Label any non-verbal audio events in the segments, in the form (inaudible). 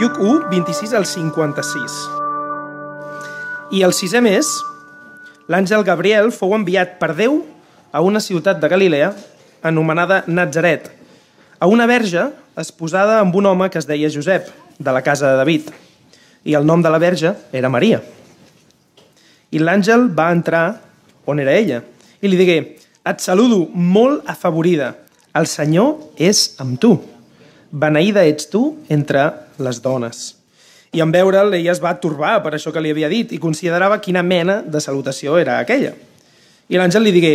Lluc 1, 26 al 56. I el sisè mes, l'àngel Gabriel fou enviat per Déu a una ciutat de Galilea anomenada Nazaret, a una verge esposada amb un home que es deia Josep, de la casa de David, i el nom de la verge era Maria. I l'àngel va entrar on era ella i li digué, et saludo molt afavorida, el Senyor és amb tu. Beneïda ets tu entre les dones. I en veure'l, ella es va torbar per això que li havia dit i considerava quina mena de salutació era aquella. I l'àngel li digué,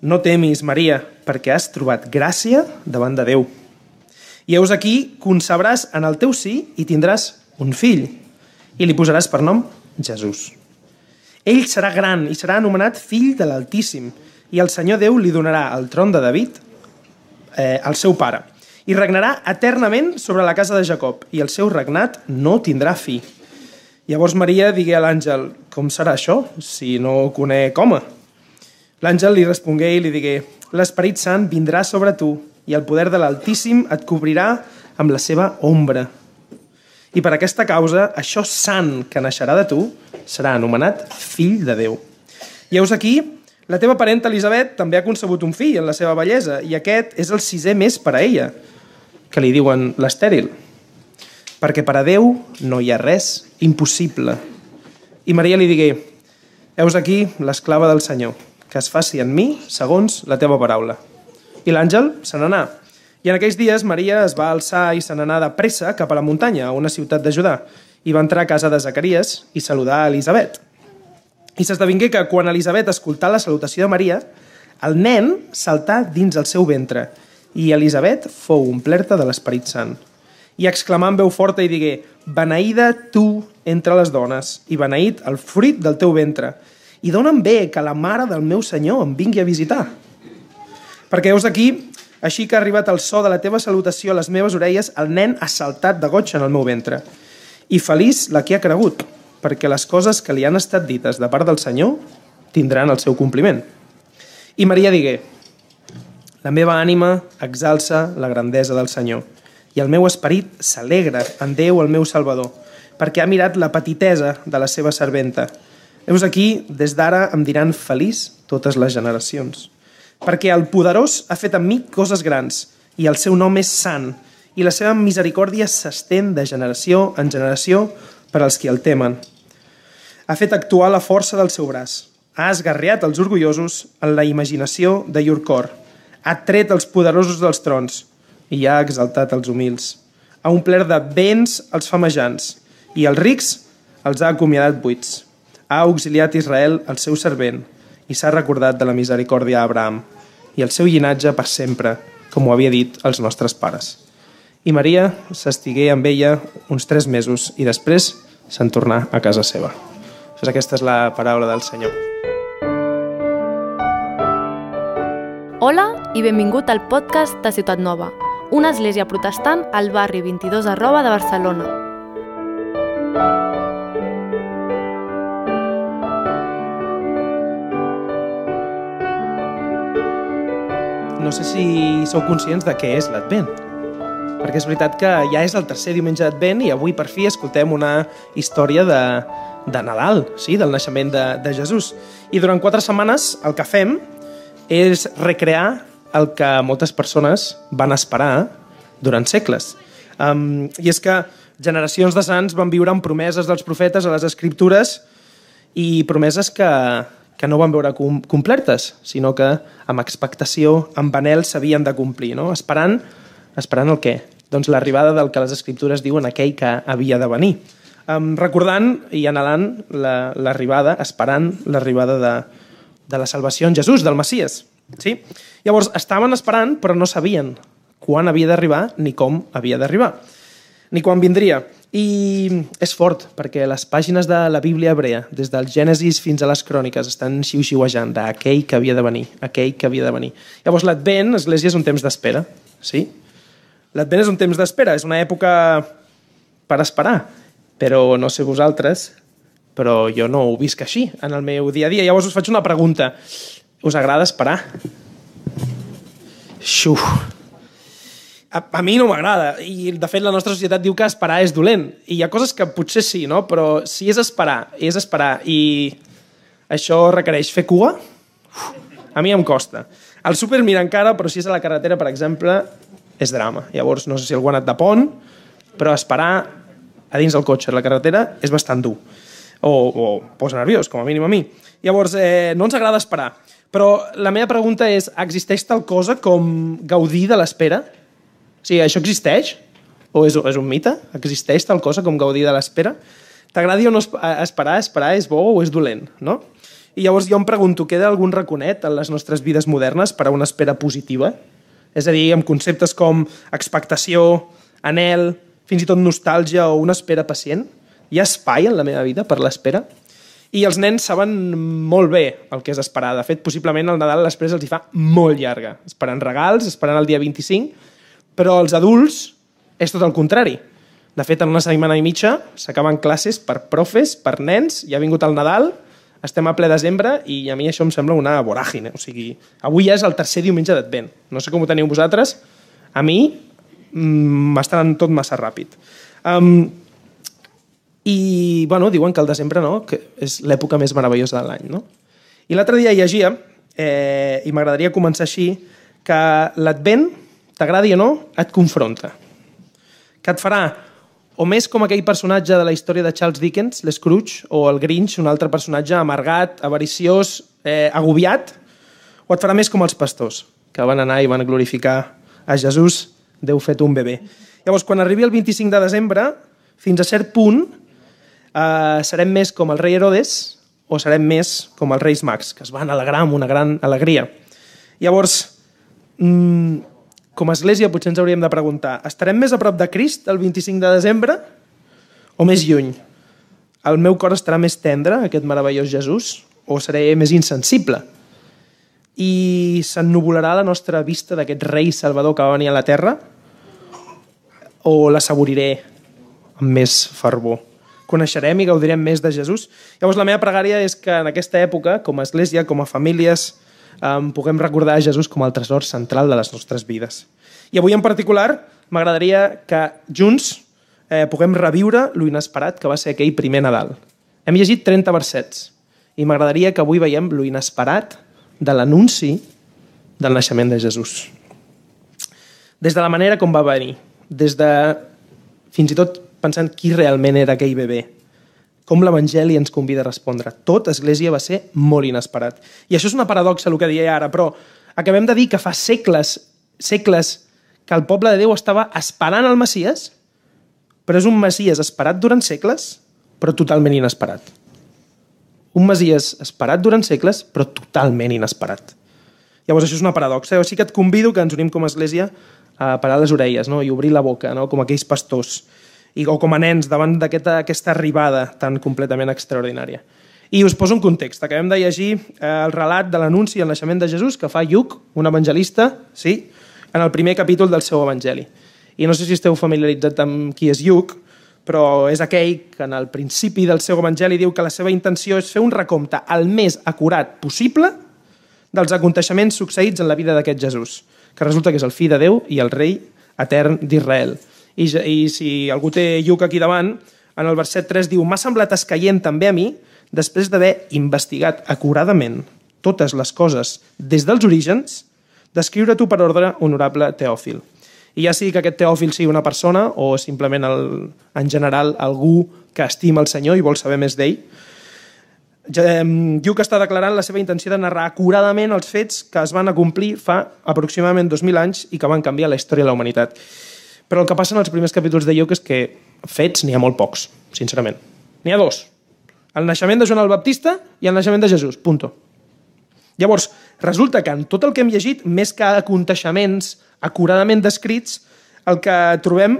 no temis, Maria, perquè has trobat gràcia davant de Déu. I heus aquí, concebràs en el teu sí i tindràs un fill, i li posaràs per nom Jesús. Ell serà gran i serà anomenat fill de l'Altíssim, i el Senyor Déu li donarà el tron de David, eh, el seu pare, i regnarà eternament sobre la casa de Jacob, i el seu regnat no tindrà fi. Llavors Maria digué a l'àngel, com serà això, si no conec home? L'àngel li respongué i li digué, l'Esperit Sant vindrà sobre tu i el poder de l'Altíssim et cobrirà amb la seva ombra. I per aquesta causa, això sant que naixerà de tu serà anomenat fill de Déu. I heus aquí, la teva parenta Elisabet també ha concebut un fill en la seva bellesa i aquest és el sisè mes per a ella, que li diuen l'estèril. Perquè per a Déu no hi ha res impossible. I Maria li digué, heus aquí l'esclava del Senyor, que es faci en mi segons la teva paraula. I l'àngel se n'anà. I en aquells dies Maria es va alçar i se n'anà de pressa cap a la muntanya, a una ciutat de Judà, i va entrar a casa de Zacarias i saludar a Elisabet. I s'esdevingué que quan Elisabet escoltà la salutació de Maria, el nen saltà dins el seu ventre i Elisabet fou omplerta de l'Esperit Sant. I exclamà amb veu forta i digué, beneïda tu entre les dones i beneït el fruit del teu ventre. I dona'm bé que la mare del meu senyor em vingui a visitar. Perquè veus aquí, així que ha arribat el so de la teva salutació a les meves orelles, el nen ha saltat de goig en el meu ventre. I feliç la que ha cregut, perquè les coses que li han estat dites de part del Senyor tindran el seu compliment. I Maria digué, la meva ànima exalça la grandesa del Senyor i el meu esperit s'alegra en Déu el meu Salvador, perquè ha mirat la petitesa de la seva serventa. Veus aquí, des d'ara em diran feliç totes les generacions perquè el poderós ha fet amb mi coses grans, i el seu nom és sant, i la seva misericòrdia s'estén de generació en generació per als qui el temen. Ha fet actuar la força del seu braç, ha esgarriat els orgullosos en la imaginació de llur cor, ha tret els poderosos dels trons i ha exaltat els humils. Ha omplert de béns els famejants i els rics els ha acomiadat buits. Ha auxiliat Israel, el seu servent, i s'ha recordat de la misericòrdia a Abraham i el seu llinatge per sempre, com ho havia dit els nostres pares. I Maria s'estigué amb ella uns tres mesos i després se'n tornà a casa seva. Doncs aquesta és la paraula del Senyor. Hola i benvingut al podcast de Ciutat Nova, una església protestant al barri 22 arroba de Barcelona. No sé si sou conscients de què és l'Advent, perquè és veritat que ja és el tercer diumenge d'Advent i avui per fi escoltem una història de, de Nadal, sí, del naixement de, de Jesús. I durant quatre setmanes el que fem és recrear el que moltes persones van esperar durant segles. Um, I és que generacions de sants van viure amb promeses dels profetes a les escriptures i promeses que, que no van veure com, complertes, sinó que amb expectació, amb anel s'havien de complir, no? esperant, esperant el què? Doncs l'arribada del que les escriptures diuen aquell que havia de venir. Um, recordant i anhelant l'arribada, la, esperant l'arribada de, de la salvació en Jesús, del Messies. Sí? Llavors, estaven esperant, però no sabien quan havia d'arribar ni com havia d'arribar, ni quan vindria. I és fort, perquè les pàgines de la Bíblia hebrea, des del Gènesis fins a les cròniques, estan xiu-xiuejant d'aquell que havia de venir, aquell que havia de venir. Llavors, l'Advent, Església, és un temps d'espera, sí? L'Advent és un temps d'espera, és una època per esperar, però no sé vosaltres, però jo no ho visc així en el meu dia a dia. Llavors us faig una pregunta. Us agrada esperar? Xuf. a, a mi no m'agrada. I, de fet, la nostra societat diu que esperar és dolent. I hi ha coses que potser sí, no? Però si és esperar, és esperar, i això requereix fer cua, uf, a mi em costa. Al súper mira encara, però si és a la carretera, per exemple, és drama. Llavors, no sé si algú ha anat de pont, però esperar a dins del cotxe, a la carretera, és bastant dur. O, o posa nerviós, com a mínim a mi. Llavors, eh, no ens agrada esperar. Però la meva pregunta és, existeix tal cosa com gaudir de l'espera? O sigui, això existeix? O és, és un mite? Existeix tal cosa com gaudir de l'espera? T'agradi o no esperar? Esperar és bo o és dolent, no? I llavors jo em pregunto, queda algun raconet en les nostres vides modernes per a una espera positiva? És a dir, amb conceptes com expectació, anel, fins i tot nostàlgia o una espera pacient? Hi ha espai en la meva vida per l'espera? I els nens saben molt bé el que és esperar. De fet, possiblement el Nadal l'espera els hi fa molt llarga. Esperant regals, esperant el dia 25, però els adults és tot el contrari. De fet, en una setmana i mitja s'acaben classes per profes, per nens, ja ha vingut el Nadal, estem a ple desembre i a mi això em sembla una voràgine. O sigui, avui ja és el tercer diumenge d'Advent. No sé com ho teniu vosaltres. A mi mm, m'està anant tot massa ràpid. Um, i, bueno, diuen que el desembre no, que és l'època més meravellosa de l'any, no? I l'altre dia llegia, eh, i m'agradaria començar així, que l'Advent, t'agradi o no, et confronta. Que et farà o més com aquell personatge de la història de Charles Dickens, l'Scrooge, o el Grinch, un altre personatge amargat, avariciós, eh, agobiat, o et farà més com els pastors, que van anar i van glorificar a Jesús, Déu fet un bebè. Llavors, quan arribi el 25 de desembre, fins a cert punt, eh, serem més com el rei Herodes o serem més com els reis mags, que es van alegrar amb una gran alegria. Llavors, mm, com a església potser ens hauríem de preguntar, estarem més a prop de Crist el 25 de desembre o més lluny? El meu cor estarà més tendre, aquest meravellós Jesús, o seré més insensible? I s'ennubularà la nostra vista d'aquest rei salvador que va venir a la terra? O la saboriré amb més fervor? Coneixerem i gaudirem més de Jesús. Llavors la meva pregària és que en aquesta època, com a església, com a famílies, eh, puguem recordar a Jesús com el tresor central de les nostres vides. I avui en particular m'agradaria que junts eh, puguem reviure lo inesperat que va ser aquell primer Nadal. Hem llegit 30 versets i m'agradaria que avui veiem lo inesperat de l'anunci del naixement de Jesús. Des de la manera com va venir, des de fins i tot pensant qui realment era aquell bebè. Com l'Evangeli ens convida a respondre. Tot Església va ser molt inesperat. I això és una paradoxa, el que deia ara, però acabem de dir que fa segles, segles, que el poble de Déu estava esperant el Messies, però és un Messies esperat durant segles, però totalment inesperat. Un Messies esperat durant segles, però totalment inesperat. Llavors, això és una paradoxa. O sigui que et convido que ens unim com a església a parar les orelles no? i obrir la boca, no? com aquells pastors i, o com a nens davant d'aquesta aquesta arribada tan completament extraordinària. I us poso un context. Acabem de llegir eh, el relat de l'anunci al naixement de Jesús que fa Lluc, un evangelista, sí, en el primer capítol del seu evangeli. I no sé si esteu familiaritzat amb qui és Lluc, però és aquell que en el principi del seu evangeli diu que la seva intenció és fer un recompte el més acurat possible dels aconteixements succeïts en la vida d'aquest Jesús, que resulta que és el fill de Déu i el rei etern d'Israel. I, I si algú té Lluc aquí davant, en el verset 3 diu «M'ha semblat escaient també a mi, després d'haver investigat acuradament totes les coses des dels orígens, descriure tu per ordre honorable Teòfil». I ja sigui que aquest Teòfil sigui una persona o simplement el, en general algú que estima el Senyor i vol saber més d'ell, Lluc està declarant la seva intenció de narrar acuradament els fets que es van acomplir fa aproximadament 2.000 anys i que van canviar la història de la humanitat. Però el que passa en els primers capítols de Lluc és que fets n'hi ha molt pocs, sincerament. N'hi ha dos. El naixement de Joan el Baptista i el naixement de Jesús. Punto. Llavors, resulta que en tot el que hem llegit, més que aconteixements acuradament descrits, el que trobem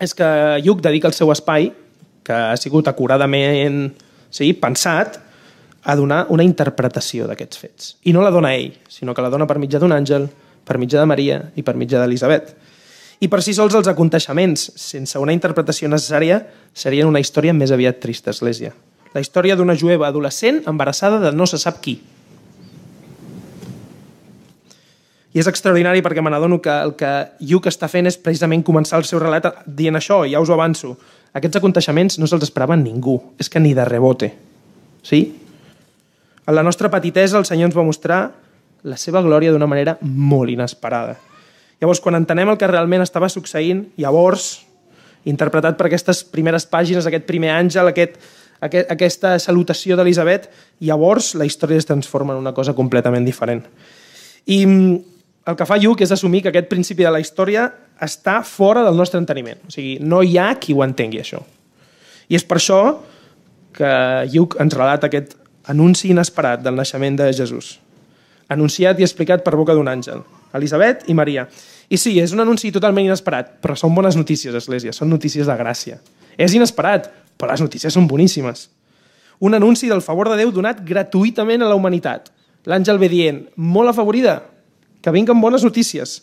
és que Lluc dedica el seu espai, que ha sigut acuradament sí, pensat, a donar una interpretació d'aquests fets. I no la dona ell, sinó que la dona per mitjà d'un àngel, per mitjà de Maria i per mitjà d'Elisabet. I per si sols els aconteixements, sense una interpretació necessària, serien una història més aviat trista, Església. La història d'una jueva adolescent embarassada de no se sap qui. I és extraordinari perquè me n'adono que el que Hugh està fent és precisament començar el seu relat dient això, ja us ho avanço. Aquests aconteixements no se'ls esperava ningú, és que ni de rebote. Sí? En la nostra petitesa el Senyor ens va mostrar la seva glòria d'una manera molt inesperada. Llavors, quan entenem el que realment estava succeint, llavors, interpretat per aquestes primeres pàgines, aquest primer àngel, aquest, aquest, aquesta salutació d'Elisabet, llavors la història es transforma en una cosa completament diferent. I el que fa Lluc és assumir que aquest principi de la història està fora del nostre enteniment. O sigui, no hi ha qui ho entengui, això. I és per això que Lluc ens relata aquest anunci inesperat del naixement de Jesús. Anunciat i explicat per boca d'un àngel. Elisabet i Maria. I sí, és un anunci totalment inesperat, però són bones notícies, Església, són notícies de gràcia. És inesperat, però les notícies són boníssimes. Un anunci del favor de Déu donat gratuïtament a la humanitat. L'àngel ve dient, molt afavorida, que vinguen bones notícies.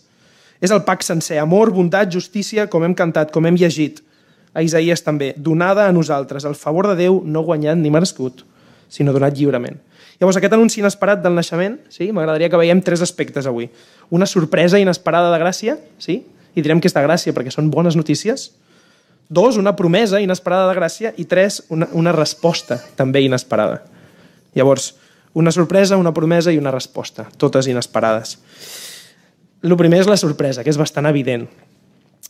És el pack sencer, amor, bondat, justícia, com hem cantat, com hem llegit. A Isaías també, donada a nosaltres, el favor de Déu no guanyat ni merescut, sinó donat lliurement. Llavors, aquest anunci inesperat del naixement, sí, m'agradaria que veiem tres aspectes avui. Una sorpresa inesperada de gràcia, sí, i direm que és de gràcia perquè són bones notícies. Dos, una promesa inesperada de gràcia. I tres, una, una resposta també inesperada. Llavors, una sorpresa, una promesa i una resposta, totes inesperades. El primer és la sorpresa, que és bastant evident.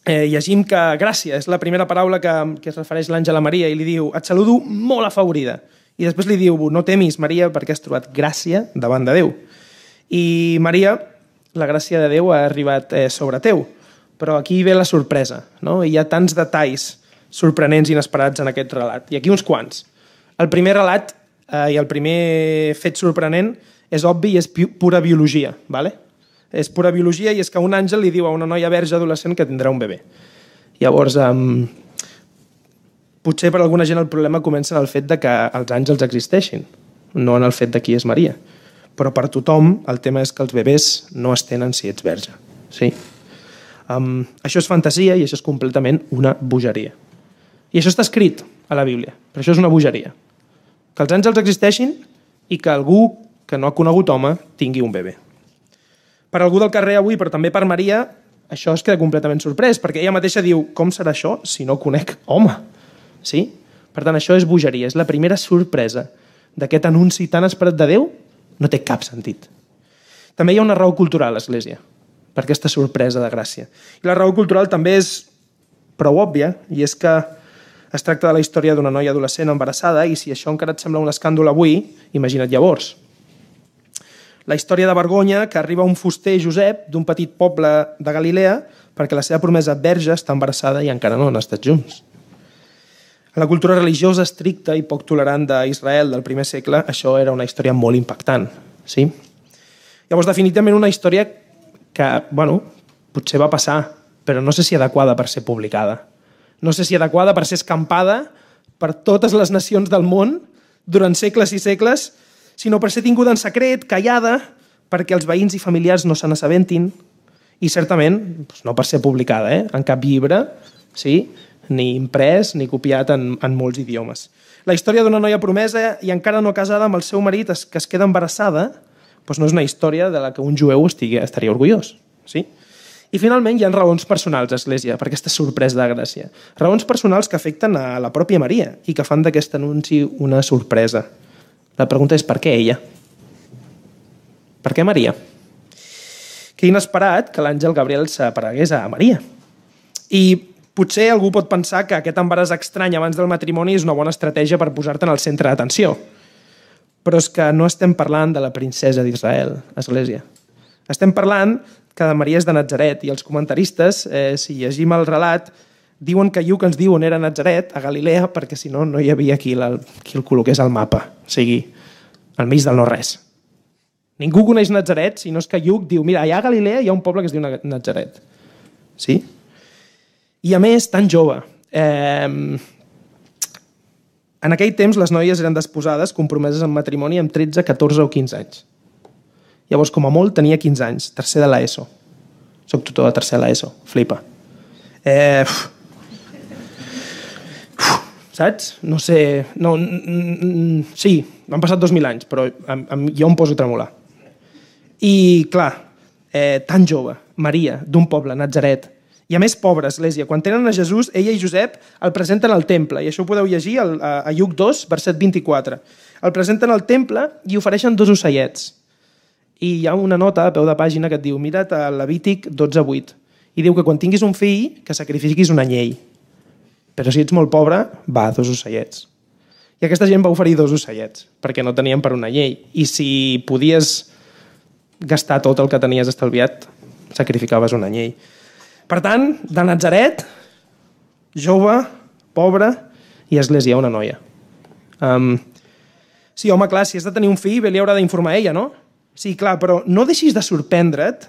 Eh, llegim que gràcia és la primera paraula que, que es refereix l'àngel a Maria i li diu et saludo molt afavorida. I després li diu no temis, Maria, perquè has trobat gràcia davant de Déu. I Maria, la gràcia de Déu ha arribat eh, sobre teu. Però aquí ve la sorpresa. No? Hi ha tants detalls sorprenents i inesperats en aquest relat. I aquí uns quants. El primer relat eh, i el primer fet sorprenent és obvi i és pura biologia. ¿vale? És pura biologia i és que un àngel li diu a una noia verge adolescent que tindrà un bebè. Llavors, um, potser per alguna gent el problema comença en el fet de que els àngels existeixin, no en el fet de qui és Maria. Però per tothom el tema és que els bebès no es tenen si ets verge. Sí? Um, això és fantasia i això és completament una bogeria. I això està escrit a la Bíblia, però això és una bogeria que els àngels existeixin i que algú que no ha conegut home tingui un bebè. Per algú del carrer avui, però també per Maria, això es queda completament sorprès, perquè ella mateixa diu com serà això si no conec home? Sí? Per tant, això és bogeria, és la primera sorpresa d'aquest anunci tan esperat de Déu, no té cap sentit. També hi ha una raó cultural a l'Església per aquesta sorpresa de gràcia. I la raó cultural també és prou òbvia, i és que es tracta de la història d'una noia adolescent embarassada i si això encara et sembla un escàndol avui, imagina't llavors. La història de vergonya que arriba un fuster Josep d'un petit poble de Galilea perquè la seva promesa verge està embarassada i encara no han estat junts. En la cultura religiosa estricta i poc tolerant d'Israel del primer segle, això era una història molt impactant. Sí? Llavors, definitivament una història que, bueno, potser va passar, però no sé si adequada per ser publicada no sé si adequada per ser escampada per totes les nacions del món durant segles i segles, sinó per ser tinguda en secret, callada, perquè els veïns i familiars no se n'assabentin, i certament doncs no per ser publicada eh? en cap llibre, sí? Ni imprès ni copiat en, en molts idiomes. La història d'una noia promesa i encara no casada amb el seu marit que es queda embarassada doncs no és una història de la que un jueu estigui, estaria orgullós. Sí? I finalment hi ha raons personals, Església, per aquesta sorpresa de Gràcia. Raons personals que afecten a la pròpia Maria i que fan d'aquest anunci una sorpresa. La pregunta és per què ella? Per què Maria? Que inesperat que l'àngel Gabriel s'aparegués a Maria. I potser algú pot pensar que aquest embaràs estrany abans del matrimoni és una bona estratègia per posar-te en el centre d'atenció. Però és que no estem parlant de la princesa d'Israel, Església. Estem parlant que Maria és de Nazaret i els comentaristes, eh, si llegim el relat, diuen que Lluc ens diu on era Nazaret, a Galilea, perquè si no, no hi havia qui, la, qui el col·loqués al mapa, o sigui, al mig del no-res. Ningú coneix Nazaret, si no és que Lluc diu, mira, allà a Galilea hi ha un poble que es diu Nazaret. Sí? I a més, tan jove. Eh, en aquell temps les noies eren desposades, compromeses en matrimoni amb 13, 14 o 15 anys. Llavors, com a molt, tenia 15 anys, tercer de l'ESO. Soc tutor de tercer de l'ESO, flipa. Eh, saps? No sé... No, sí, han passat 2.000 anys, però jo em poso a tremolar. I, clar, eh, tan jove, Maria, d'un poble, Nazaret, i a més pobra església. Quan tenen a Jesús, ella i Josep el presenten al temple, i això ho podeu llegir al, a, Lluc 2, verset 24. El presenten al temple i ofereixen dos ocellets. I hi ha una nota a peu de pàgina que et diu, mira't a Levític 12.8, i diu que quan tinguis un fill, que sacrifiquis un anyell. Però si ets molt pobre, va, dos ocellets. I aquesta gent va oferir dos ocellets, perquè no tenien per una llei. I si podies gastar tot el que tenies estalviat, sacrificaves una llei. Per tant, de Nazaret, jove, pobre i església, una noia. Um, sí, home, clar, si has de tenir un fill, bé li haurà d'informar ella, no? Sí, clar, però no deixis de sorprendre't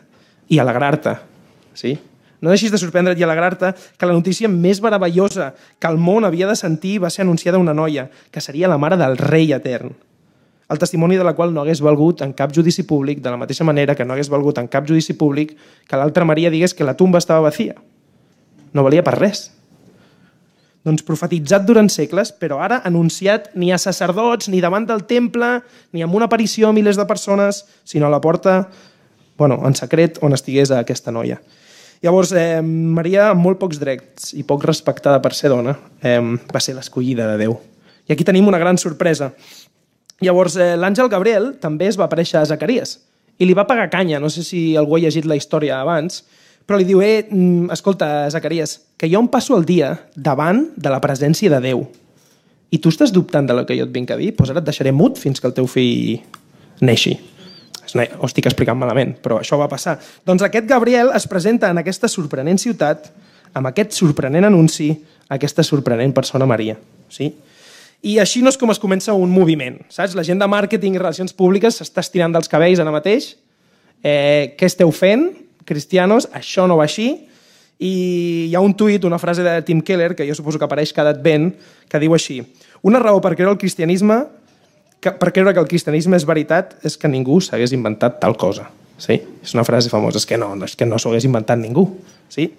i alegrar-te, sí? No deixis de sorprendre't i alegrar-te que la notícia més meravellosa que el món havia de sentir va ser anunciada una noia, que seria la mare del rei etern. El testimoni de la qual no hagués valgut en cap judici públic, de la mateixa manera que no hagués valgut en cap judici públic que l'altra Maria digués que la tumba estava vacía. No valia per res. Doncs profetitzat durant segles, però ara anunciat ni a sacerdots, ni davant del temple, ni amb una aparició a milers de persones, sinó a la porta, bueno, en secret, on estigués aquesta noia. Llavors, eh, Maria, amb molt pocs drets i poc respectada per ser dona, eh, va ser l'escollida de Déu. I aquí tenim una gran sorpresa. Llavors, eh, l'àngel Gabriel també es va aparèixer a Zacarias i li va pagar canya, no sé si algú ha llegit la història abans, però li diu, eh, mm, escolta, Zacarias, que jo em passo el dia davant de la presència de Déu i tu estàs dubtant de lo que jo et vinc a dir, doncs ara et deixaré mut fins que el teu fill neixi ho estic explicant malament, però això va passar. Doncs aquest Gabriel es presenta en aquesta sorprenent ciutat, amb aquest sorprenent anunci, aquesta sorprenent persona Maria. Sí? I així no és com es comença un moviment, saps? La gent de màrqueting i relacions públiques s'està estirant dels cabells ara mateix. Eh, què esteu fent, cristianos? Això no va així. I hi ha un tuit, una frase de Tim Keller, que jo suposo que apareix cada advent, que diu així. Una raó per creure el cristianisme que per creure que el cristianisme és veritat és que ningú s'hagués inventat tal cosa. Sí? És una frase famosa, és que no, és que no s'ho hagués inventat ningú. Sí?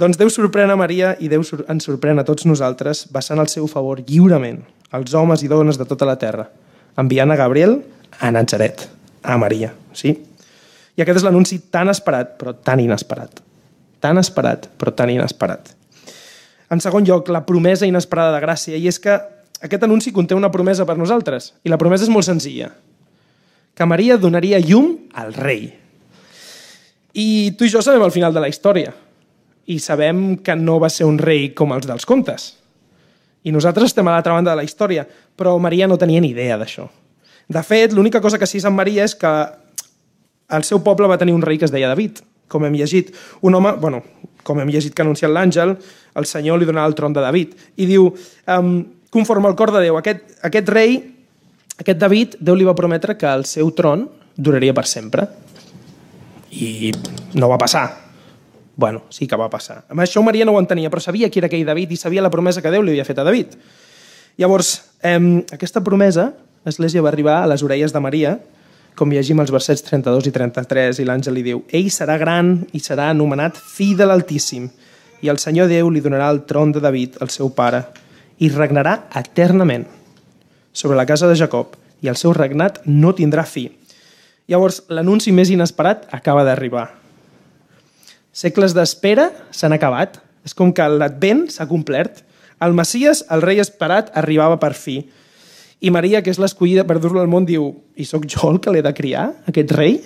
Doncs Déu sorprèn a Maria i Déu ens sorprèn a tots nosaltres vessant el seu favor lliurement als homes i dones de tota la terra, enviant a Gabriel a Nazaret, a Maria. Sí? I aquest és l'anunci tan esperat, però tan inesperat. Tan esperat, però tan inesperat. En segon lloc, la promesa inesperada de gràcia, i és que aquest anunci conté una promesa per nosaltres, i la promesa és molt senzilla. Que Maria donaria llum al rei. I tu i jo sabem el final de la història. I sabem que no va ser un rei com els dels contes. I nosaltres estem a l'altra banda de la història, però Maria no tenia ni idea d'això. De fet, l'única cosa que sí Sant Maria és que el seu poble va tenir un rei que es deia David, com hem llegit. Un home, bueno, com hem llegit que ha anunciat l'àngel, el Senyor li donarà el tron de David. I diu, um, conforme al cor de Déu. Aquest, aquest rei, aquest David, Déu li va prometre que el seu tron duraria per sempre. I no va passar. Bueno, sí que va passar. Amb això Maria no ho entenia, però sabia qui era aquell David i sabia la promesa que Déu li havia fet a David. Llavors, eh, aquesta promesa, l'Església va arribar a les orelles de Maria, com llegim els versets 32 i 33, i l'àngel li diu «Ell serà gran i serà anomenat fill de l'Altíssim, i el Senyor Déu li donarà el tron de David, el seu pare, i regnarà eternament sobre la casa de Jacob i el seu regnat no tindrà fi. Llavors, l'anunci més inesperat acaba d'arribar. Segles d'espera s'han acabat. És com que l'advent s'ha complert. El Messies, el rei esperat, arribava per fi. I Maria, que és l'escollida per dur-lo al món, diu i sóc jo el que l'he de criar, aquest rei?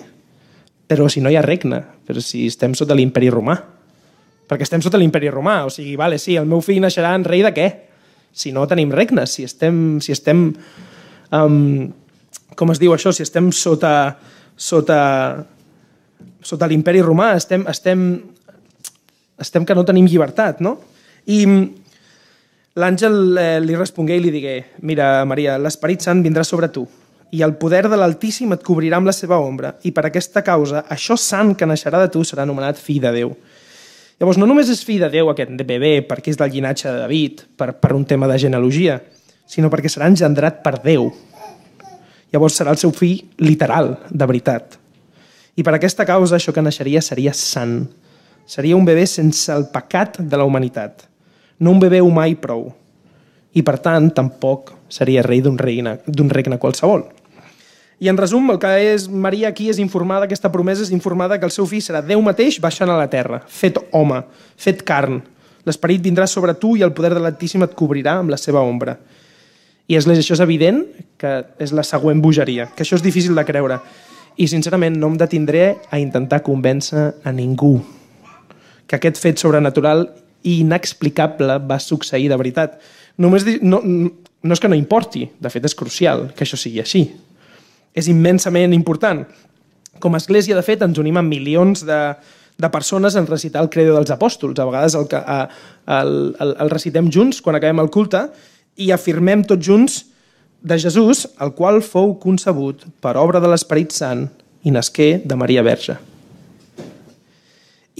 Però si no hi ha regne, però si estem sota l'imperi romà. Perquè estem sota l'imperi romà, o sigui, vale, sí, el meu fill naixerà en rei de què? si no tenim regnes, si estem, si estem um, com es diu això, si estem sota, sota, sota l'imperi romà, estem, estem, estem que no tenim llibertat, no? I l'àngel eh, li respongué i li digué, mira, Maria, l'Esperit Sant vindrà sobre tu i el poder de l'Altíssim et cobrirà amb la seva ombra i per aquesta causa això sant que naixerà de tu serà anomenat fill de Déu. Llavors, no només és fill de Déu aquest bebè perquè és del llinatge de David, per, per un tema de genealogia, sinó perquè serà engendrat per Déu. Llavors serà el seu fill literal, de veritat. I per aquesta causa això que naixeria seria sant. Seria un bebè sense el pecat de la humanitat. No un bebè humà i prou. I per tant, tampoc seria rei d'un regne, regne qualsevol. I en resum, el que és Maria aquí és informada, aquesta promesa és informada que el seu fill serà Déu mateix baixant a la terra, fet home, fet carn. L'esperit vindrà sobre tu i el poder de l'Altíssim et cobrirà amb la seva ombra. I és, això és evident que és la següent bogeria, que això és difícil de creure. I, sincerament, no em detindré a intentar convèncer a ningú que aquest fet sobrenatural i inexplicable va succeir de veritat. Només no, no és que no importi, de fet és crucial que això sigui així és immensament important. Com a església, de fet, ens unim amb milions de, de persones en recitar el credo dels apòstols. A vegades el, a, el, el, el recitem junts quan acabem el culte i afirmem tots junts de Jesús, el qual fou concebut per obra de l'Esperit Sant i nasqué de Maria Verge.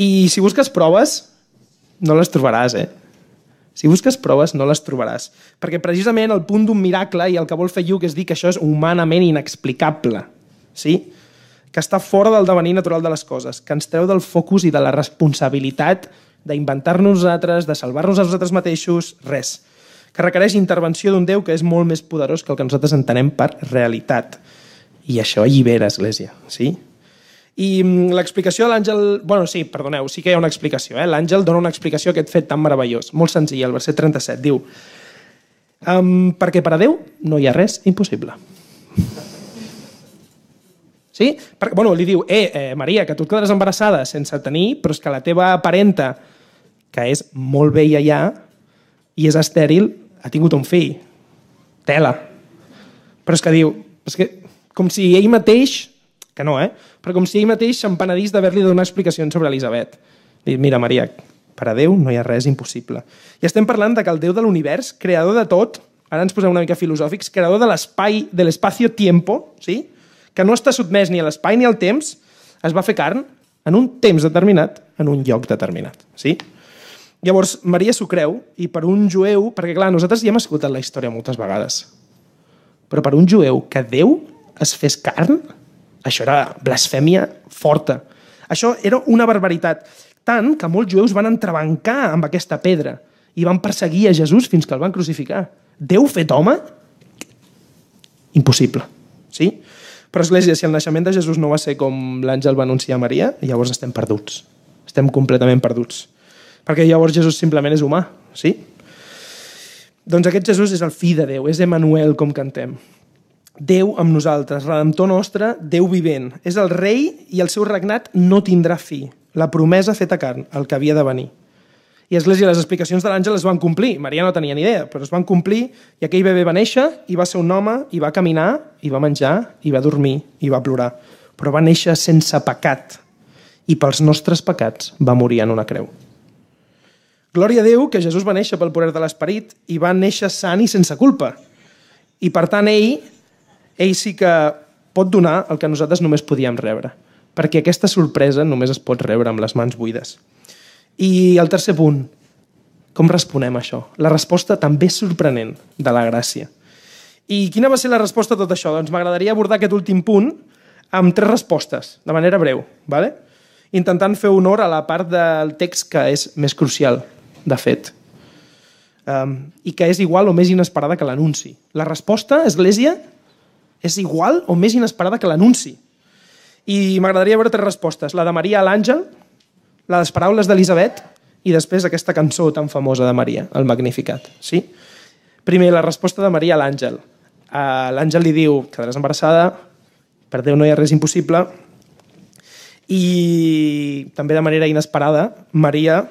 I si busques proves, no les trobaràs, eh? Si busques proves, no les trobaràs. Perquè precisament el punt d'un miracle i el que vol fer Lluc és dir que això és humanament inexplicable. Sí? Que està fora del devenir natural de les coses, que ens treu del focus i de la responsabilitat d'inventar-nos nosaltres, de salvar-nos a nosaltres mateixos, res. Que requereix intervenció d'un Déu que és molt més poderós que el que nosaltres entenem per realitat. I això allibera, Església. Sí? I mm, l'explicació de l'àngel... bueno, sí, perdoneu, sí que hi ha una explicació. Eh? L'àngel dona una explicació a aquest fet tan meravellós. Molt senzill, el verset 37 diu um, perquè per a Déu no hi ha res impossible. (laughs) Sí? Perquè, bueno, li diu, eh, eh, Maria, que tu et quedaràs embarassada sense tenir, però és que la teva parenta, que és molt vella ja, i és estèril, ha tingut un fill. Tela. Però és que diu, és que com si ell mateix que no, eh? Però com si ell mateix s'empenedís d'haver-li donat explicacions sobre Elisabet. Dic, mira, Maria, per a Déu no hi ha res impossible. I estem parlant de que el Déu de l'univers, creador de tot, ara ens posem una mica filosòfics, creador de l'espai, de l'espacio-tiempo, sí? que no està sotmès ni a l'espai ni al temps, es va fer carn en un temps determinat, en un lloc determinat. Sí? Llavors, Maria s'ho creu, i per un jueu, perquè clar, nosaltres ja hem escoltat la història moltes vegades, però per un jueu que Déu es fes carn, això era blasfèmia forta. Això era una barbaritat. Tant que molts jueus van entrebancar amb aquesta pedra i van perseguir a Jesús fins que el van crucificar. Déu fet home? Impossible. Sí? Però, Església, si el naixement de Jesús no va ser com l'àngel va anunciar a Maria, llavors estem perduts. Estem completament perduts. Perquè llavors Jesús simplement és humà. Sí? Doncs aquest Jesús és el fill de Déu, és Emmanuel, com cantem. Déu amb nosaltres, redemptor nostre, Déu vivent. És el rei i el seu regnat no tindrà fi. La promesa feta carn, el que havia de venir. I Església, les explicacions de l'àngel es van complir. Maria no tenia ni idea, però es van complir i aquell bebè va néixer i va ser un home i va caminar i va menjar i va dormir i va plorar. Però va néixer sense pecat i pels nostres pecats va morir en una creu. Glòria a Déu que Jesús va néixer pel poder de l'Esperit i va néixer sant i sense culpa. I per tant ell ell sí que pot donar el que nosaltres només podíem rebre, perquè aquesta sorpresa només es pot rebre amb les mans buides. I el tercer punt, com responem a això? La resposta també és sorprenent de la gràcia. I quina va ser la resposta a tot això? Doncs m'agradaria abordar aquest últim punt amb tres respostes, de manera breu, ¿vale? intentant fer honor a la part del text que és més crucial, de fet, um, i que és igual o més inesperada que l'anunci. La resposta, Església, és igual o més inesperada que l'anunci. I m'agradaria veure tres respostes. La de Maria a l'àngel, la de les paraules d'Elisabet i després aquesta cançó tan famosa de Maria, el Magnificat. Sí? Primer, la resposta de Maria a l'àngel. L'àngel li diu, quedaràs embarassada, per Déu no hi ha res impossible, i també de manera inesperada, Maria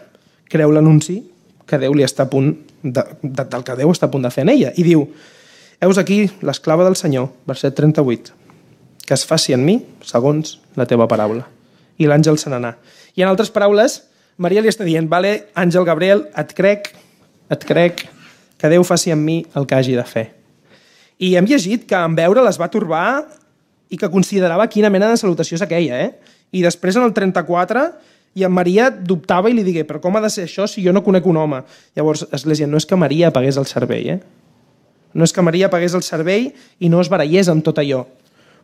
creu l'anunci que Déu li està a punt de, de, del que Déu està a punt de fer en ella i diu, Heus aquí l'esclava del Senyor, verset 38, que es faci en mi segons la teva paraula. I l'àngel se n'anà. I en altres paraules, Maria li està dient, vale, àngel Gabriel, et crec, et crec, que Déu faci en mi el que hagi de fer. I hem llegit que en veure les va torbar i que considerava quina mena de salutació és aquella, eh? I després, en el 34, i en Maria dubtava i li digué, però com ha de ser això si jo no conec un home? Llavors, Església, no és que Maria apagués el cervell, eh? No és que Maria pagués el servei i no es barallés amb tot allò,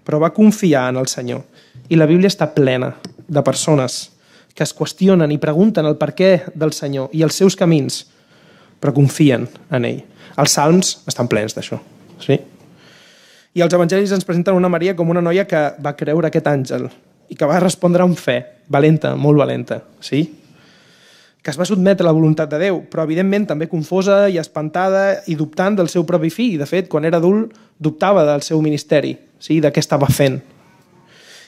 però va confiar en el Senyor. I la Bíblia està plena de persones que es qüestionen i pregunten el per què del Senyor i els seus camins, però confien en ell. Els salms estan plens d'això. Sí? I els evangelis ens presenten una Maria com una noia que va creure aquest àngel i que va respondre amb fe, valenta, molt valenta, sí? que es va sotmetre a la voluntat de Déu, però evidentment també confosa i espantada i dubtant del seu propi fill. De fet, quan era adult, dubtava del seu ministeri, sí? de què estava fent.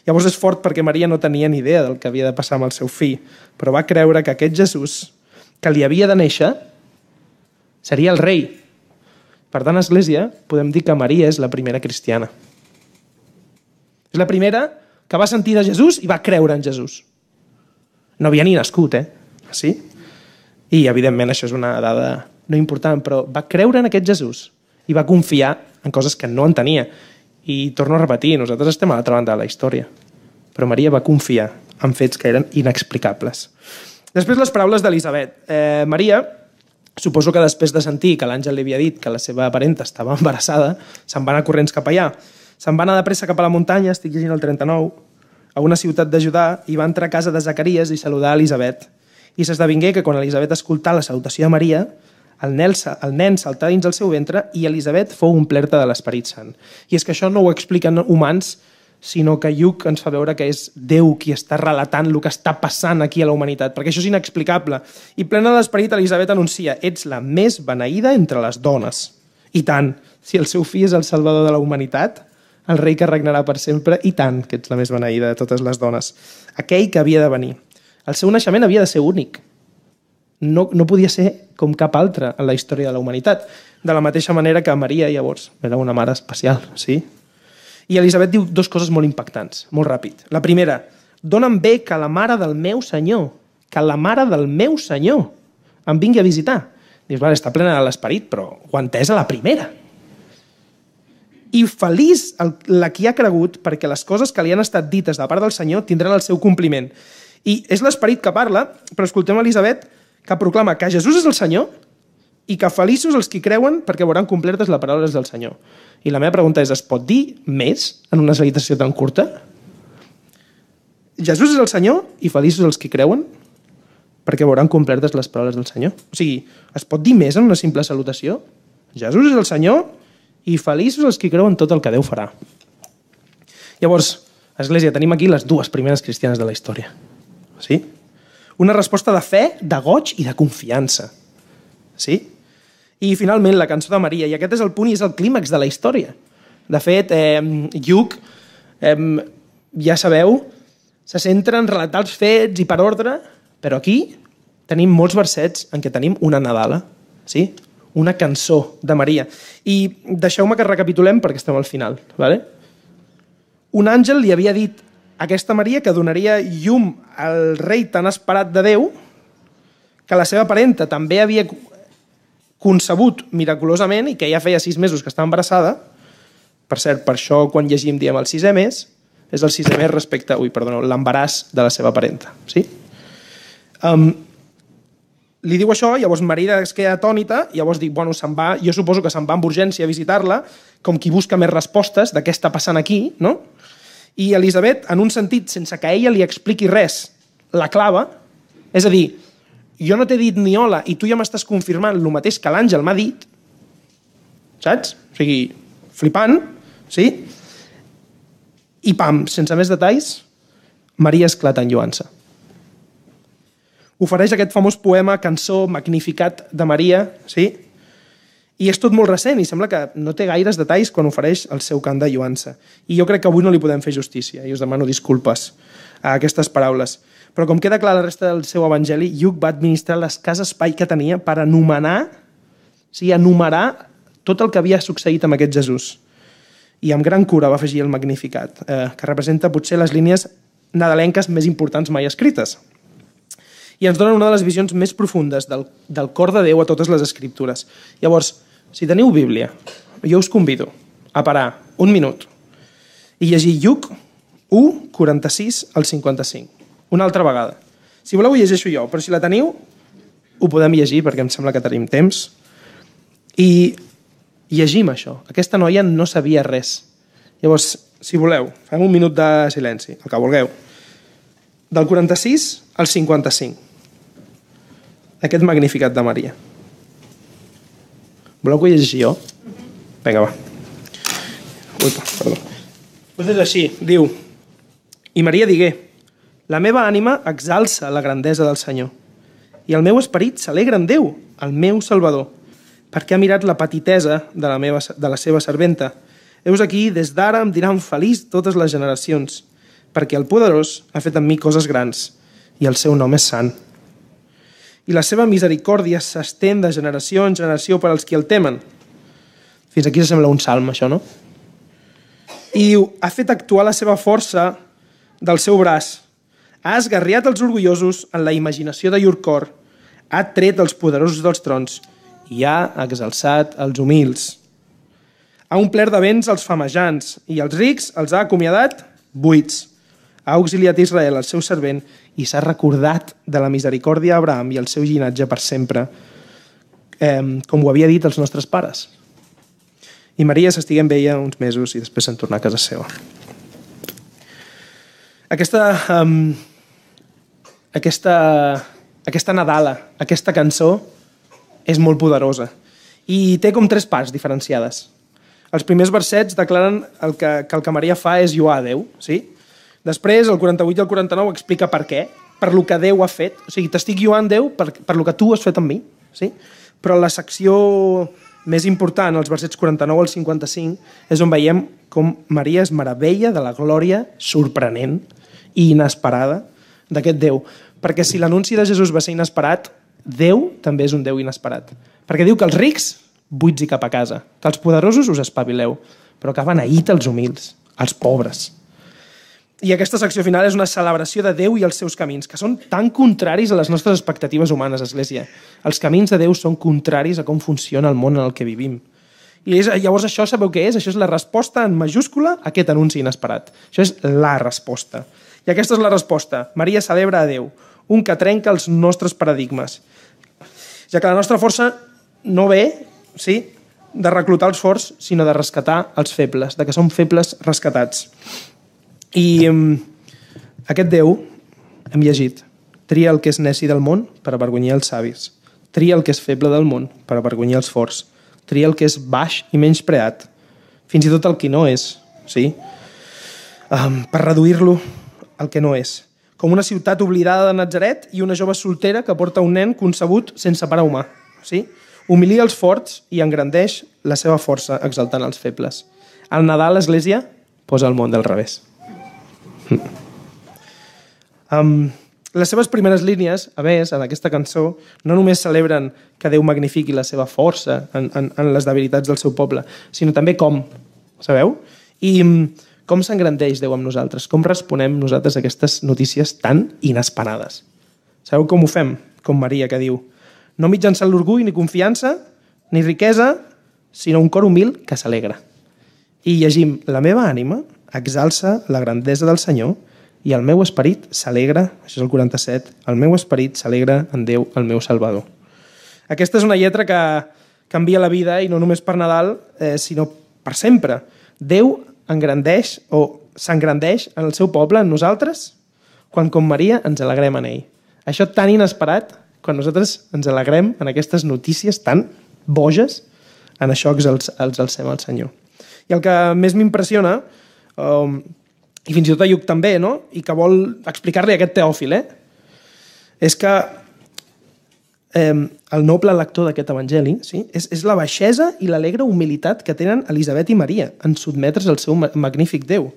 Llavors és fort perquè Maria no tenia ni idea del que havia de passar amb el seu fill, però va creure que aquest Jesús, que li havia de néixer, seria el rei. Per tant, a Església podem dir que Maria és la primera cristiana. És la primera que va sentir de Jesús i va creure en Jesús. No havia ni nascut, eh? Sí? I, evidentment, això és una dada no important, però va creure en aquest Jesús i va confiar en coses que no entenia. I torno a repetir, nosaltres estem a l'altra banda de la història. Però Maria va confiar en fets que eren inexplicables. Després les paraules d'Elisabet. Eh, Maria, suposo que després de sentir que l'àngel li havia dit que la seva parenta estava embarassada, se'n va anar corrents cap allà. Se'n va anar de pressa cap a la muntanya, estic llegint el 39, a una ciutat de Judà, i va entrar a casa de Zacarias i saludar Elisabet. I s'esdevingué que quan Elisabet escoltà la salutació de Maria, el nen, el nen saltà dins el seu ventre i Elisabet fou omplerta de l'Esperit Sant. I és que això no ho expliquen humans, sinó que Lluc ens fa veure que és Déu qui està relatant el que està passant aquí a la humanitat, perquè això és inexplicable. I plena d'esperit, Elisabet anuncia «Ets la més beneïda entre les dones». I tant, si el seu fill és el salvador de la humanitat, el rei que regnarà per sempre, i tant que ets la més beneïda de totes les dones. Aquell que havia de venir. El seu naixement havia de ser únic. No, no podia ser com cap altre en la història de la humanitat. De la mateixa manera que Maria, llavors, era una mare especial, sí? I Elisabet diu dues coses molt impactants, molt ràpid. La primera, dona'm bé que la mare del meu senyor, que la mare del meu senyor em vingui a visitar. Dius, vale, està plena de l'esperit, però ho entès a la primera. I feliç el, la qui ha cregut perquè les coses que li han estat dites de part del Senyor tindran el seu compliment. I és l'esperit que parla, però escoltem Elisabet, que proclama que Jesús és el Senyor i que feliços els que creuen perquè veuran complertes les paraules del Senyor. I la meva pregunta és, es pot dir més en una salutació tan curta? Jesús és el Senyor i feliços els que creuen perquè veuran complertes les paraules del Senyor. O sigui, es pot dir més en una simple salutació? Jesús és el Senyor i feliços els que creuen tot el que Déu farà. Llavors, Església, tenim aquí les dues primeres cristianes de la història. Sí? Una resposta de fe, de goig i de confiança. Sí? I finalment la cançó de Maria, i aquest és el punt i és el clímax de la història. De fet, eh, Lluc, eh, ja sabeu, se centra en relatar els fets i per ordre, però aquí tenim molts versets en què tenim una Nadala, sí? Una cançó de Maria. I deixeu-me que recapitulem perquè estem al final. Vale? Un àngel li havia dit aquesta Maria que donaria llum al rei tan esperat de Déu, que la seva parenta també havia concebut miraculosament i que ja feia sis mesos que estava embarassada. Per cert, per això quan llegim diem el sisè mes, és el sisè mes respecte, ui, perdó, l'embaràs de la seva parenta. Sí? Um, li diu això, llavors Maria es queda atònita, llavors dic, bueno, se'n va, jo suposo que se'n va amb urgència a visitar-la, com qui busca més respostes de què està passant aquí, no? I Elisabet, en un sentit, sense que ella li expliqui res, la clava, és a dir, jo no t'he dit ni hola i tu ja m'estàs confirmant el mateix que l'àngel m'ha dit, saps? O sigui, flipant, sí? I pam, sense més detalls, Maria esclata en lluança. Ofereix aquest famós poema, cançó, magnificat de Maria, sí? I és tot molt recent i sembla que no té gaires detalls quan ofereix el seu cant de lluança. I jo crec que avui no li podem fer justícia i us demano disculpes a aquestes paraules. Però com queda clar la resta del seu evangeli, Lluc va administrar l'escàs espai que tenia per anomenar, o sigui, enumerar tot el que havia succeït amb aquest Jesús. I amb gran cura va afegir el Magnificat, eh, que representa potser les línies nadalenques més importants mai escrites. I ens donen una de les visions més profundes del, del cor de Déu a totes les escriptures. Llavors, si teniu Bíblia, jo us convido a parar un minut i llegir Lluc 1, 46 al 55. Una altra vegada. Si voleu, ho llegeixo jo, però si la teniu, ho podem llegir, perquè em sembla que tenim temps. I llegim això. Aquesta noia no sabia res. Llavors, si voleu, fem un minut de silenci, el que vulgueu. Del 46 al 55. Aquest magnificat de Maria. Voleu que ho llegeixi jo? Vinga, va. Uipa, perdó. Pues és així, diu, i Maria digué, la meva ànima exalça la grandesa del Senyor, i el meu esperit s'alegra en Déu, el meu Salvador, perquè ha mirat la petitesa de la, meva, de la seva serventa. Heus aquí, des d'ara em diran feliç totes les generacions, perquè el poderós ha fet en mi coses grans, i el seu nom és sant. I la seva misericòrdia s'estén de generació en generació per als qui el temen. Fins aquí sembla un salm, això, no? I diu, ha fet actuar la seva força del seu braç, ha esgarriat els orgullosos en la imaginació de llur cor, ha tret els poderosos dels trons i ha exalçat els humils. Ha omplert de béns els famejants i els rics els ha acomiadat buits. Ha auxiliat Israel, el seu servent, i s'ha recordat de la misericòrdia d'Abraham i el seu llinatge per sempre, eh, com ho havia dit els nostres pares. I Maria s'estigué amb ella uns mesos i després se'n tornà a casa seva. Aquesta, um, aquesta, aquesta Nadala, aquesta cançó, és molt poderosa i té com tres parts diferenciades. Els primers versets declaren el que, que el que Maria fa és lluar a Déu, sí? Després, el 48 i el 49 explica per què, per lo que Déu ha fet. O sigui, t'estic lluant Déu per, per lo que tu has fet amb mi, sí? Però la secció més important, els versets 49 al 55, és on veiem com Maria es meravella de la glòria sorprenent i inesperada d'aquest Déu. Perquè si l'anunci de Jesús va ser inesperat, Déu també és un Déu inesperat. Perquè diu que els rics buits i cap a casa, que els poderosos us espavileu, però que beneït els humils, els pobres. I aquesta secció final és una celebració de Déu i els seus camins, que són tan contraris a les nostres expectatives humanes, Església. Els camins de Déu són contraris a com funciona el món en el que vivim. I és, llavors això sabeu què és? Això és la resposta en majúscula a aquest anunci inesperat. Això és la resposta. I aquesta és la resposta. Maria celebra a Déu, un que trenca els nostres paradigmes. Ja que la nostra força no ve, sí, de reclutar els forts, sinó de rescatar els febles, de que som febles rescatats. I aquest Déu, hem llegit, tria el que és neci del món per avergonyir els savis, tria el que és feble del món per avergonyir els forts, tria el que és baix i menys preat, fins i tot el que no és, sí? Um, per reduir-lo al que no és. Com una ciutat oblidada de Nazaret i una jove soltera que porta un nen concebut sense pare humà, sí? Humilia els forts i engrandeix la seva força exaltant els febles. Al Nadal, l'Església posa el món del revés. Um, les seves primeres línies, a més, en aquesta cançó, no només celebren que Déu magnifiqui la seva força en, en, en les debilitats del seu poble, sinó també com, sabeu? I com s'engrandeix Déu amb nosaltres? Com responem nosaltres a aquestes notícies tan inesperades? Sabeu com ho fem? Com Maria, que diu no mitjançant l'orgull ni confiança, ni riquesa, sinó un cor humil que s'alegra. I llegim, la meva ànima exalça la grandesa del Senyor i el meu esperit s'alegra, això és el 47, el meu esperit s'alegra en Déu, el meu Salvador. Aquesta és una lletra que canvia la vida i no només per Nadal, eh, sinó per sempre. Déu engrandeix o s'engrandeix en el seu poble, en nosaltres, quan com Maria ens alegrem en ell. Això tan inesperat, quan nosaltres ens alegrem en aquestes notícies tan boges, en això exalcem el Senyor. I el que més m'impressiona um, i fins i tot a Lluc també, no? i que vol explicar-li aquest teòfil, eh? és que eh, el noble lector d'aquest evangeli sí? és, és la baixesa i l'alegre humilitat que tenen Elisabet i Maria en sotmetre's al seu magnífic Déu.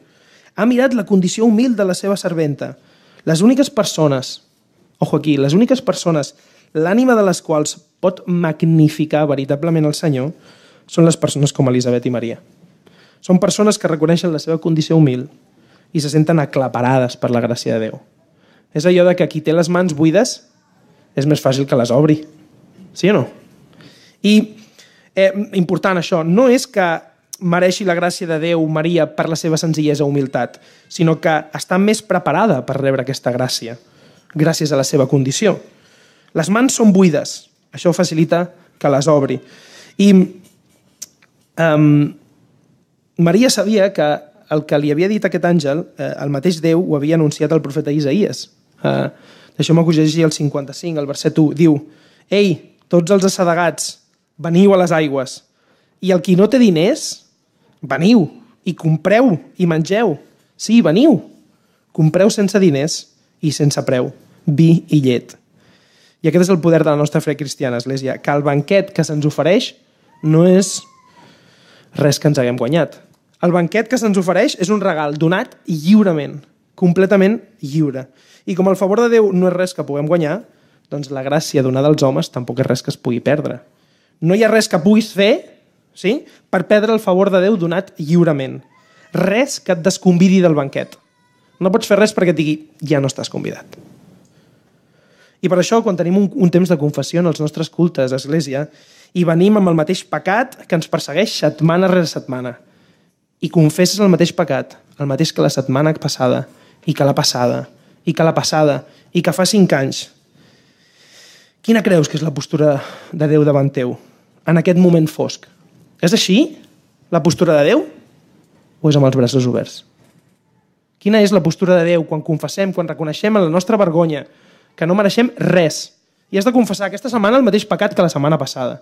Ha mirat la condició humil de la seva serventa. Les úniques persones, ojo aquí, les úniques persones, l'ànima de les quals pot magnificar veritablement el Senyor, són les persones com Elisabet i Maria. Són persones que reconeixen la seva condició humil i se senten aclaparades per la gràcia de Déu. És allò de que qui té les mans buides és més fàcil que les obri. Sí o no? I eh, important això, no és que mereixi la gràcia de Déu Maria per la seva senzillesa o humilitat, sinó que està més preparada per rebre aquesta gràcia, gràcies a la seva condició. Les mans són buides, això facilita que les obri. I um, Maria sabia que el que li havia dit aquest àngel, eh, el mateix Déu ho havia anunciat al profeta Isaías. Eh, Deixeu-me que us el 55, el verset 1. Diu, Ei, tots els assedegats, veniu a les aigües. I el qui no té diners, veniu, i compreu i mengeu. Sí, veniu. Compreu sense diners i sense preu, vi i llet. I aquest és el poder de la nostra fe cristiana, Església, que el banquet que se'ns ofereix no és res que ens haguem guanyat. El banquet que se'ns ofereix és un regal donat lliurement, completament lliure. I com el favor de Déu no és res que puguem guanyar, doncs la gràcia donada als homes tampoc és res que es pugui perdre. No hi ha res que puguis fer sí? per perdre el favor de Déu donat lliurement. Res que et desconvidi del banquet. No pots fer res perquè et digui ja no estàs convidat. I per això, quan tenim un, un temps de confessió en els nostres cultes a Església i venim amb el mateix pecat que ens persegueix setmana rere setmana i confesses el mateix pecat, el mateix que la setmana passada i que la passada i que la passada i que fa cinc anys, quina creus que és la postura de Déu davant teu en aquest moment fosc? És així la postura de Déu? O és amb els braços oberts? Quina és la postura de Déu quan confessem, quan reconeixem la nostra vergonya, que no mereixem res? I has de confessar aquesta setmana el mateix pecat que la setmana passada.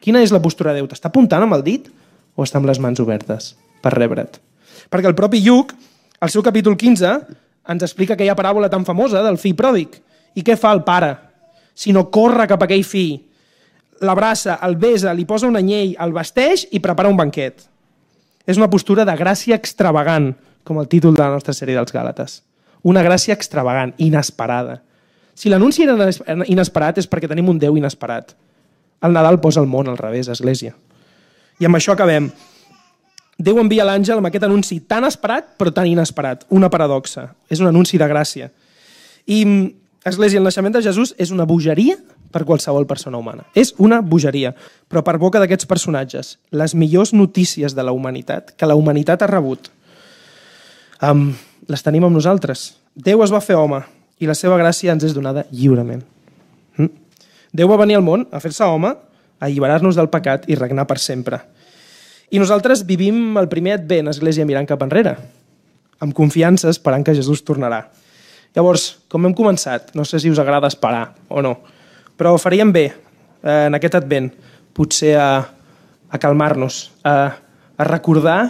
Quina és la postura de Déu? T'està apuntant amb el dit o està amb les mans obertes per rebre't? Perquè el propi Lluc, al seu capítol 15, ens explica aquella paràbola tan famosa del fill pròdig. I què fa el pare? Si no corre cap a aquell fill l'abraça, el besa, li posa un anyell, el vesteix i prepara un banquet. És una postura de gràcia extravagant, com el títol de la nostra sèrie dels Gàlates. Una gràcia extravagant, inesperada. Si l'anunci era inesperat és perquè tenim un Déu inesperat. El Nadal posa el món al revés, Església. I amb això acabem. Déu envia l'àngel amb aquest anunci tan esperat, però tan inesperat. Una paradoxa. És un anunci de gràcia. I, Església, el naixement de Jesús és una bogeria per qualsevol persona humana. És una bogeria, però per boca d'aquests personatges, les millors notícies de la humanitat que la humanitat ha rebut, um, les tenim amb nosaltres. Déu es va fer home i la seva gràcia ens és donada lliurement. Mm? Déu va venir al món a fer-se home, a alliberar-nos del pecat i regnar per sempre. I nosaltres vivim el primer advent, Església, mirant cap enrere, amb confiança esperant que Jesús tornarà. Llavors, com hem començat, no sé si us agrada esperar o no, però faríem bé, eh, en aquest advent, potser a, a calmar-nos, a, a recordar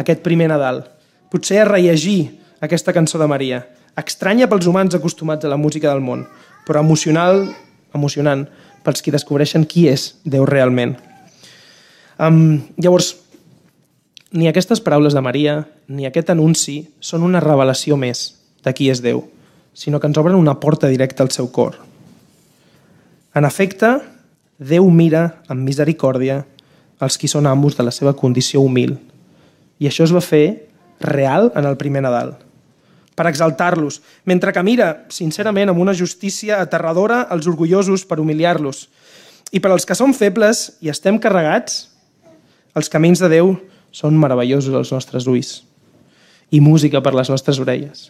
aquest primer Nadal, potser a rellegir aquesta cançó de Maria, estranya pels humans acostumats a la música del món, però emocional, emocionant pels qui descobreixen qui és Déu realment. Um, llavors, ni aquestes paraules de Maria, ni aquest anunci són una revelació més de qui és Déu, sinó que ens obren una porta directa al seu cor, en efecte, Déu mira amb misericòrdia els qui són amos de la seva condició humil. I això es va fer real en el primer Nadal, per exaltar-los, mentre que mira, sincerament, amb una justícia aterradora als orgullosos per humiliar-los. I per als que som febles i estem carregats, els camins de Déu són meravellosos als nostres ulls i música per les nostres orelles.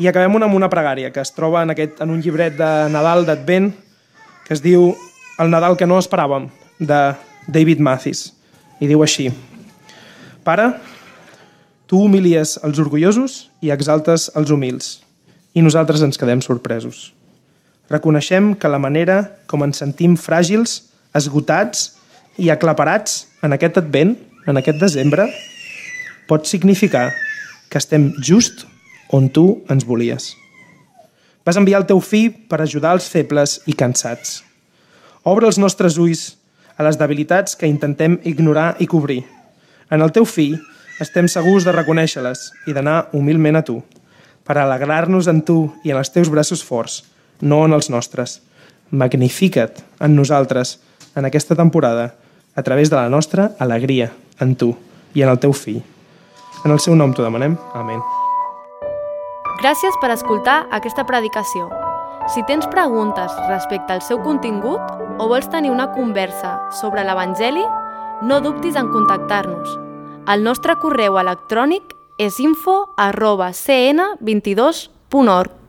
I acabem amb una pregària que es troba en, aquest, en un llibret de Nadal d'Advent que es diu El Nadal que no esperàvem, de David Mathis. I diu així, Pare, tu humilies els orgullosos i exaltes els humils, i nosaltres ens quedem sorpresos. Reconeixem que la manera com ens sentim fràgils, esgotats i aclaparats en aquest advent, en aquest desembre, pot significar que estem just on tu ens volies. Vas enviar el teu fill per ajudar els febles i cansats. Obre els nostres ulls a les debilitats que intentem ignorar i cobrir. En el teu fill estem segurs de reconèixer-les i d'anar humilment a tu, per alegrar-nos en tu i en els teus braços forts, no en els nostres. Magnifica't en nosaltres en aquesta temporada a través de la nostra alegria en tu i en el teu fill. En el seu nom t'ho demanem. Amén. Gràcies per escoltar aquesta predicació. Si tens preguntes respecte al seu contingut o vols tenir una conversa sobre l'Evangeli, no dubtis en contactar-nos. El nostre correu electrònic és info arroba cn22.org.